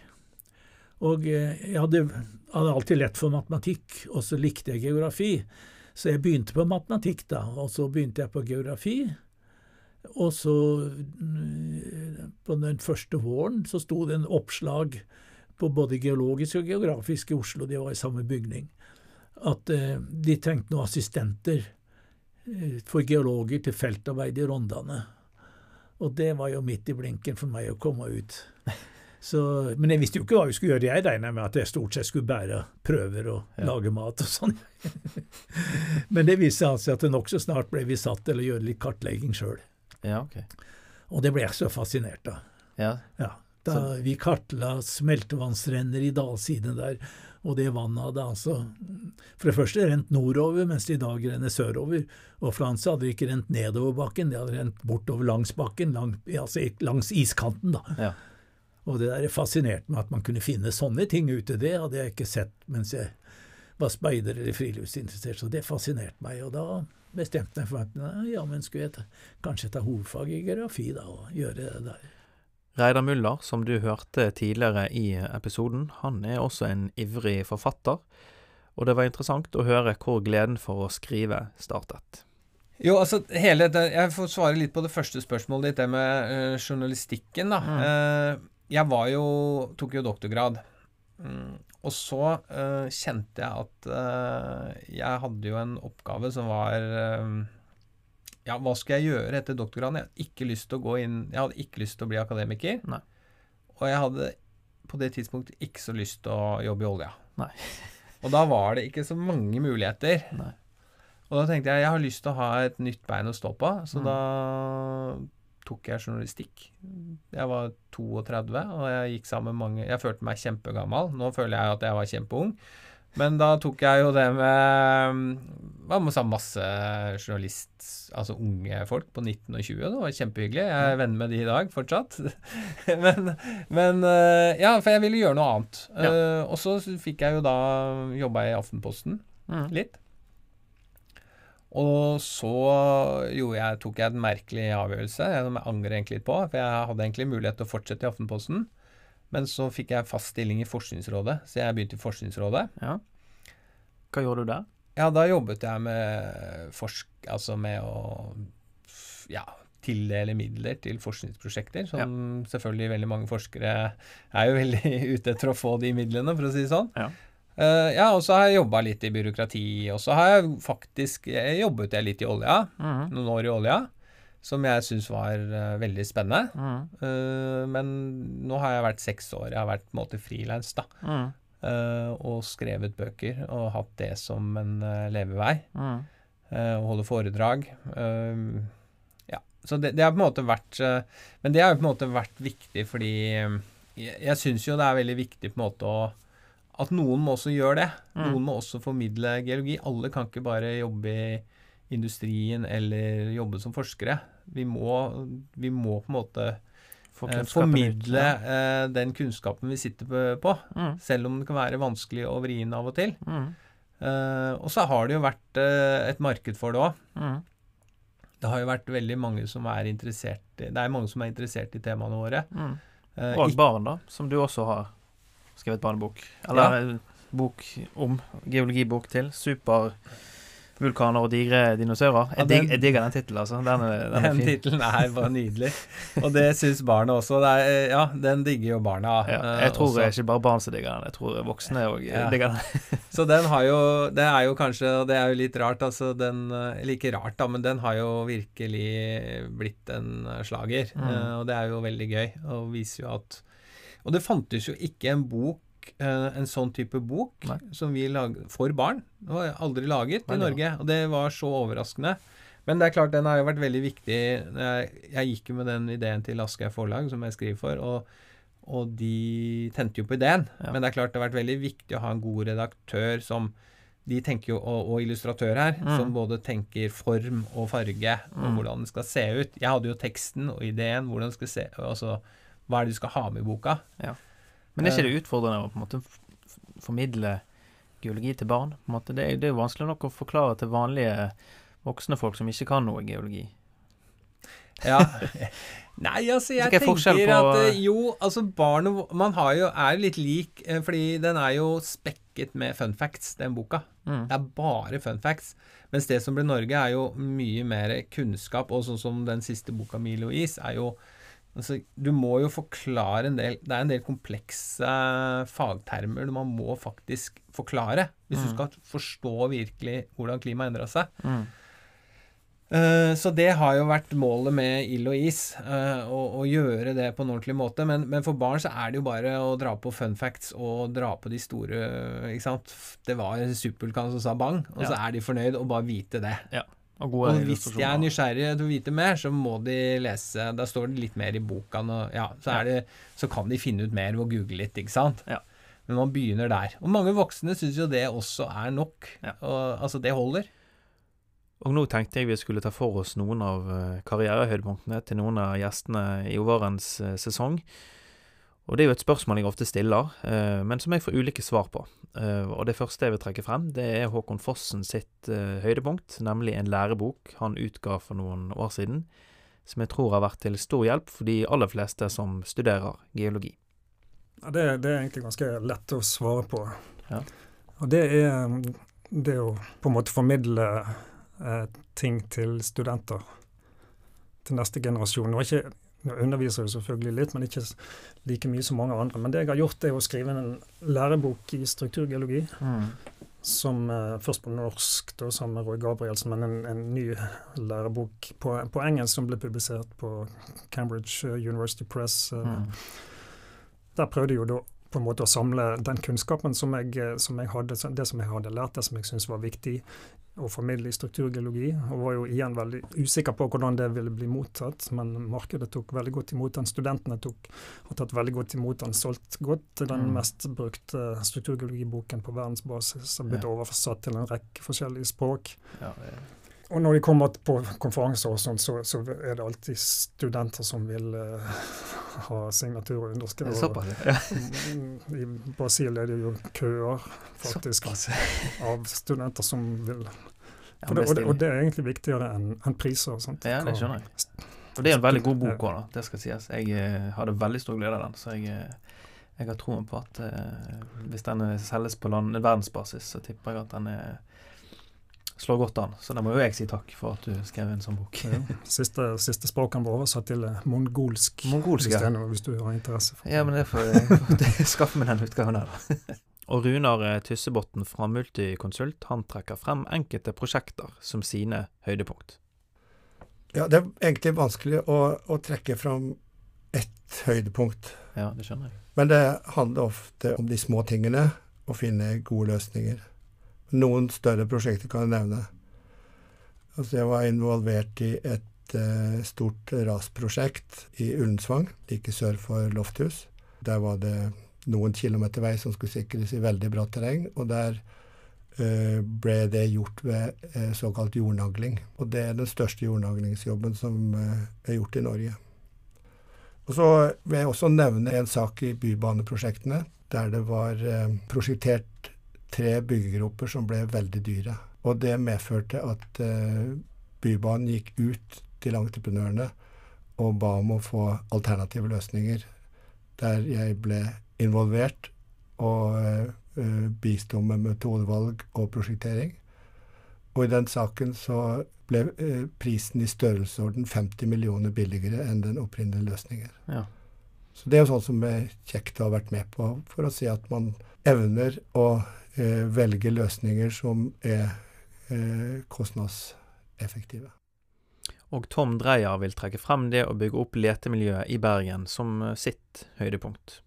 Og eh, jeg hadde, hadde alltid lett for matematikk, og så likte jeg geografi. Så jeg begynte på matematikk, da, og så begynte jeg på geografi. Og så, mm, på den første våren, så sto det en oppslag på både geologisk og geografisk i Oslo, de var i samme bygning, at eh, de trengte noen assistenter eh, for geologer til feltarbeid i Rondane. Og det var jo midt i blinken for meg å komme ut. Så, men jeg visste jo ikke hva vi skulle gjøre. Jeg regna med at jeg stort sett skulle bære prøver og Ja. lage mat og sånn. <laughs> men det viste seg altså at det nokså snart ble vi satt til å gjøre litt kartlegging sjøl. Ja, ok. Og det ble jeg så fascinert av. Ja. Ja, da vi kartla smeltevannsrenner i dalsiden der, og det vannet hadde altså for det første rent nordover, mens det i dag renner sørover. Og Frans hadde ikke rent nedover bakken, det hadde rent bortover langs bakken, lang, altså langs iskanten, da. Ja. Og det der fascinerte meg at man kunne finne sånne ting ute. Det hadde jeg ikke sett mens jeg var speider eller friluftsinteressert, så det fascinerte meg. Og da bestemte jeg meg for at ja, men skulle jeg ta, kanskje ta hovedfag i geografi da, og gjøre det der. Reidar Muller, som du hørte tidligere i episoden, han er også en ivrig forfatter, og det var interessant å høre hvor gleden for å skrive startet. Jo, altså hele det, Jeg får svare litt på det første spørsmålet ditt, det med eh, journalistikken, da. Eh, jeg var jo Tok jo doktorgrad. Mm, og så uh, kjente jeg at uh, jeg hadde jo en oppgave som var uh, Ja, hva skal jeg gjøre etter doktorgraden? Jeg hadde ikke lyst til å gå inn Jeg hadde ikke lyst til å bli akademiker. Nei. Og jeg hadde på det tidspunktet ikke så lyst til å jobbe i olja. Nei. Og da var det ikke så mange muligheter. Nei. Og da tenkte jeg jeg har lyst til å ha et nytt bein å stå på, så Mm. da tok jeg journalistikk. Jeg var 32, og jeg gikk sammen med mange Jeg følte meg kjempegammal. Nå føler jeg at jeg var kjempeung. Men da tok jeg jo det med Hva med sånn masse journalist Altså unge folk på 19 og 20. Det var kjempehyggelig. Jeg er venn med de i dag fortsatt. <laughs> men, men eh, Ja, for jeg ville gjøre noe annet. Ja. Eh, og så fikk jeg jo da jobba i Aftenposten Mm. litt. Og så jeg, tok jeg en merkelig avgjørelse, som jeg angrer egentlig litt på. For jeg hadde egentlig mulighet til å fortsette i Aftenposten. Men så fikk jeg fast stilling i Forskningsrådet, så jeg begynte i Forskningsrådet. Ja. Hva gjorde du der? Ja, da jobbet jeg med forsk... Altså med å ja, tildele midler til forskningsprosjekter, som selvfølgelig veldig mange forskere er jo veldig <laughs> ute etter å få de midlene, for å si det sånn. Ja. Eh, ja, og så har jeg jobba litt i byråkrati, og så har jeg faktisk jeg jobbet jeg litt i olja, Mm. noen år i olja, som jeg syns var uh, veldig spennende. Mm. Uh, men nå har jeg vært seks år, jeg har vært på en måte frilans, da. Mm. Og skrevet bøker og hatt det som en levevei. Mhm. og holde foredrag. Ja, så det, det har på en måte vært Men det har jo på en måte vært viktig fordi jeg, jeg syns jo det er veldig viktig på en måte å at noen må også gjøre det. Mm. Noen må også formidle geologi. Alle kan ikke bare jobbe i industrien eller jobbe som forskere. Vi må, vi må på en måte Få eh, formidle eh, den kunnskapen vi sitter på, Mm. selv om det kan være vanskelig og vrien av og til. Mm. Eh, og så har det jo vært eh, et marked for det òg. Mm. Det har jo vært veldig mange som er interessert i Det er mange som er interessert i temaene våre. Mhm. Eh, Og barn, da, som du også har skrevet barnebok. Eller en bok om. Geologibok til. Supervulkaner og digre dinosaurer. Ja, Jeg, dig, jeg digger den tittelen, altså. Den er, den er Den tittelen er <laughs> bare nydelig. Og det syns barna også. Det er, ja, den digger jo barna. Ja, eh, jeg tror også. det er ikke bare barn som digger den, jeg tror voksne òg Ja. digger den. <laughs> Så den har jo Det er jo kanskje og Det er jo litt rart, altså. Den eh, Eller ikke rart, da, men den har jo virkelig blitt en eh, slager. Mm. Eh, og det er jo veldig gøy, og viser jo at Og det fantes jo ikke en bok eh, en sånn type bok Nei. som vi lag, for barn. Det var aldri laget Nei, i Norge, og det var så overraskende. Men det er klart, den har jo vært veldig viktig. Jeg, jeg gikk jo med den ideen til Aschehoug Forlag, som jeg skriver for, og, og de tente jo på ideen. Ja. Men det er klart det har vært veldig viktig å ha en god redaktør som de tenker jo, og, og illustratør her, Mm. som både tenker form og farge, og Mm. hvordan det skal se ut. Jeg hadde jo teksten og ideen, hvordan det skal se Altså, hva er det du skal ha med i boka? Men er ikke Eh. det utfordrende å på en måte formidle geologi til barn? På en måte? Det, er, jo vanskelig nok å forklare til vanlige voksne folk som ikke kan noe geologi. Ja. <laughs> Nei, altså, jeg er tenker at eh, Jo, altså, barn og Man har jo, er litt lik, eh, fordi den er jo spekket med fun facts, den boka. Mm. Det er bare fun facts. Mens det som ble Norge, er jo mye mer kunnskap, og sånn som den siste boka, Milo Is, er jo Altså, du må jo forklare en del Det er en del komplekse fagtermer man må faktisk forklare hvis du Mm. skal forstå virkelig hvordan klimaet endra seg. Mm. Eh, så det har jo vært målet med ild og is, eh, å, å gjøre det på en ordentlig måte. Men, men, for barn så er det jo bare å dra på fun facts og dra på de store ikke sant. Det var Supervulkan som sa bang, og så er de fornøyd og bare vite det. Ja. Og, og hvis de er nysgjerrige til å vite mer, så må de lese Da står det litt mer i boka. Og, ja, så, det, så, kan de finne ut mer ved å google litt, ikke sant. Ja. Men man begynner der. Og mange voksne syns jo det også er nok. Ja. Og, altså, det holder. Og nå tenkte jeg vi skulle ta for oss noen av eh, karrierehøydepunktene til noen av gjestene i årets eh, sesong. Og det er jo et spørsmål jeg ofte stiller, eh, men som jeg får ulike svar på. Og det første jeg vil trekke frem, det er Håkon Fossen sitt høydepunkt, nemlig en lærebok han utga for noen år siden, som jeg tror har vært til stor hjelp for de aller fleste som studerer geologi. Ja, det, det, er egentlig ganske lett å svare på. Ja. Og det er det å på en måte formidle eh, ting til studenter. Til neste generasjon. Og ikke, nå underviser jeg selvfølgelig litt, men ikke like mye som mange andre. Men det jeg har gjort, er å skrive en lærebok i strukturgeologi. Mm. Som eh, først på norsk, da, sammen med Roy Gabrielsen, men en, en ny lærebok på, på, engelsk som ble publisert på Cambridge University Press. Eh, mm der prøvde jeg jo da på en måte å samle den kunnskapen som jeg, eh, som jeg hadde, det som jeg hadde lært, det som jeg syntes var viktig å formidle i strukturgeologi. Og var jo igjen veldig usikker på hvordan det ville bli mottatt, men markedet tok veldig godt imot den. Studentene tok, har tatt veldig godt imot den, solgt godt. Den mm. mest brukte strukturgeologiboken på verdensbasis har blitt ja. oversatt til en rekke forskjellige språk. Ja, det og når de kommer på konferanser og sånn, så, så, er det alltid studenter som vil uh, ha signatur og underskrive. Såpass, ja. I Brasil er det jo køer, faktisk, av studenter som vil ja, det, og, det, og, det, er egentlig viktigere enn en priser. Sant? Ja, det skjønner jeg. Og det er en veldig god bok òg, det skal sies. Jeg uh, hadde veldig stor glede av den. så jeg... Uh, jeg har troen på at eh, hvis den selges på land, verdensbasis, så tipper jeg at den er slår godt an. Så da må jo jeg si takk for at du skrev en sånn bok. Ja. Siste, siste språket ble oversatt til eh, mongolsk, mongolsk hvis, noe, hvis, du har interesse for det. Ja, men det får jeg <laughs> skaffe meg den utgaven der, da. <laughs> Og Runar eh, Tyssebotn fra Multiconsult han trekker frem enkelte prosjekter som sine høydepunkt. Ja, det er egentlig vanskelig å, å trekke fram ett høydepunkt. Ja, det skjønner jeg. Men det handler ofte om de små tingene, å finne gode løsninger. Noen større prosjekter kan jeg nevne. Altså jeg var involvert i et uh, stort rasprosjekt i Ullensvang, like sør for Lofthus. Der var det noen kilometer vei som skulle sikres i veldig bratt terreng. Og der uh, ble det gjort ved uh, såkalt jordnagling. Og det er den største jordnaglingsjobben som er gjort i Norge. Og så vil jeg også nevne en sak i bybaneprosjektene, der det var prosjektert tre byggegrupper som ble veldig dyre. Og det medførte at uh, Bybanen gikk ut til entreprenørene og ba om å få alternative løsninger. Der jeg ble involvert og uh, bisto med metodevalg og prosjektering. Og i den saken så ble uh, prisen i størrelsesorden 50 millioner billigere enn den opprinnelige løsningen. Ja. Så det er jo sånn som er kjekt å ha vært med på, for å si at man evner å eh, velge løsninger som er eh, kostnadseffektive. Og Tom Dreyer vil trekke frem det å bygge opp letemiljøet i Bergen som eh, sitt høydepunkt.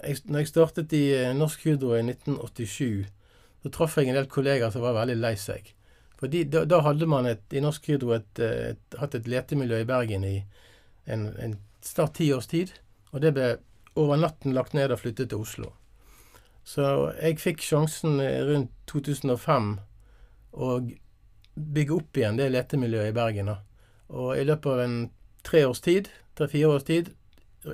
Jeg, når jeg startet i eh, Norsk Hydro i 1987, så traff jeg en del kollegaer som var veldig lei seg. Fordi da, da hadde man et, i Norsk Hydro et, et, hatt et letemiljø i Bergen i en, en snart ti års tid. Og det ble over natten lagt ned og flyttet til Oslo. Så jeg fikk sjansen rundt 2005 å bygge opp igjen det letemiljøet i Bergen. Da. Og i løpet av en tre års tid, tre-fire års tid,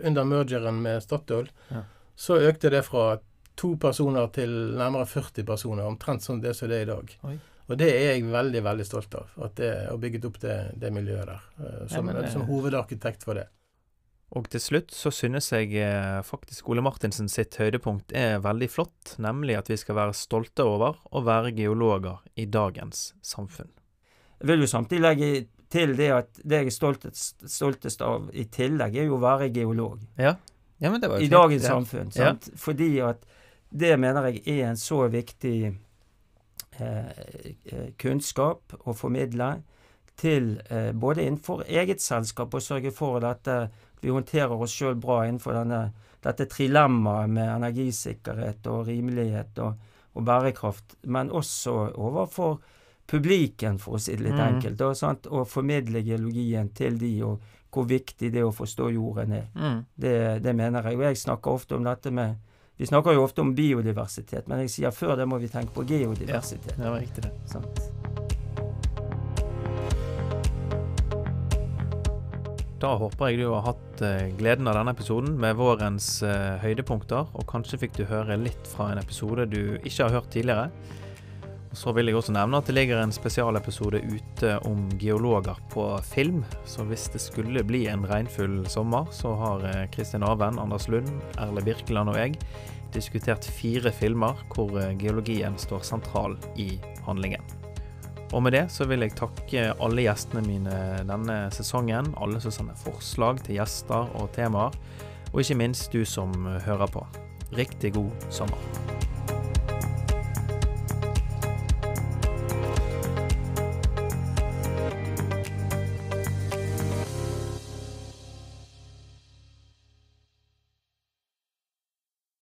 under mergeren med Statoil, ja. så økte det fra to personer til nærmere 40 personer. Omtrent sånn det som det er i dag. Oi. Og det er jeg veldig veldig stolt av. At det, å bygget opp det, det miljøet der. Uh, som, ja, det, som hovedarkitekt for det. Og til slutt så synes jeg eh, faktisk Ole Martinsen sitt høydepunkt er veldig flott, nemlig at vi skal være stolte over å være geologer i dagens samfunn. Jeg vil jo samtidig legge til det at det jeg er stoltest, stoltest av i tillegg, er jo å være geolog. Ja. Ja, men det var I dagens ja. samfunn. Sant? Ja. Fordi at det mener jeg er en så viktig eh, eh kunnskap å formidle til eh, både innenfor eget selskap og sørge for dette, vi håndterer oss sjøl bra innenfor denne, dette trilemmaet med energisikkerhet og rimelighet og, og bærekraft, men også overfor publiken, for å si det litt Mm. enkelt. Og, sant? og formidle geologien til de, og hvor viktig det å forstå jorden er. Mm. Det, det mener jeg. Og jeg snakker ofte om dette med Vi snakker jo ofte om biodiversitet, men jeg sier før det må vi tenke på geodiversitet. Ja, det var riktig det. Sant? Da håper jeg du har hatt eh, gleden av denne episoden med vårens eh, høydepunkter, og kanskje fikk du høre litt fra en episode du ikke har hørt tidligere. Og Så vil jeg også nevne at det ligger en spesialepisode ute om geologer på film. Så hvis det skulle bli en regnfull sommer, så har eh, Kristin Aven, Anders Lund, Erle Birkeland og jeg diskutert fire filmer hvor geologien står sentral i handlingen. Og med det så vil jeg takke alle gjestene mine denne sesongen, alle som sender forslag til gjester og temaer, og ikke minst du som hører på. Riktig god sommer.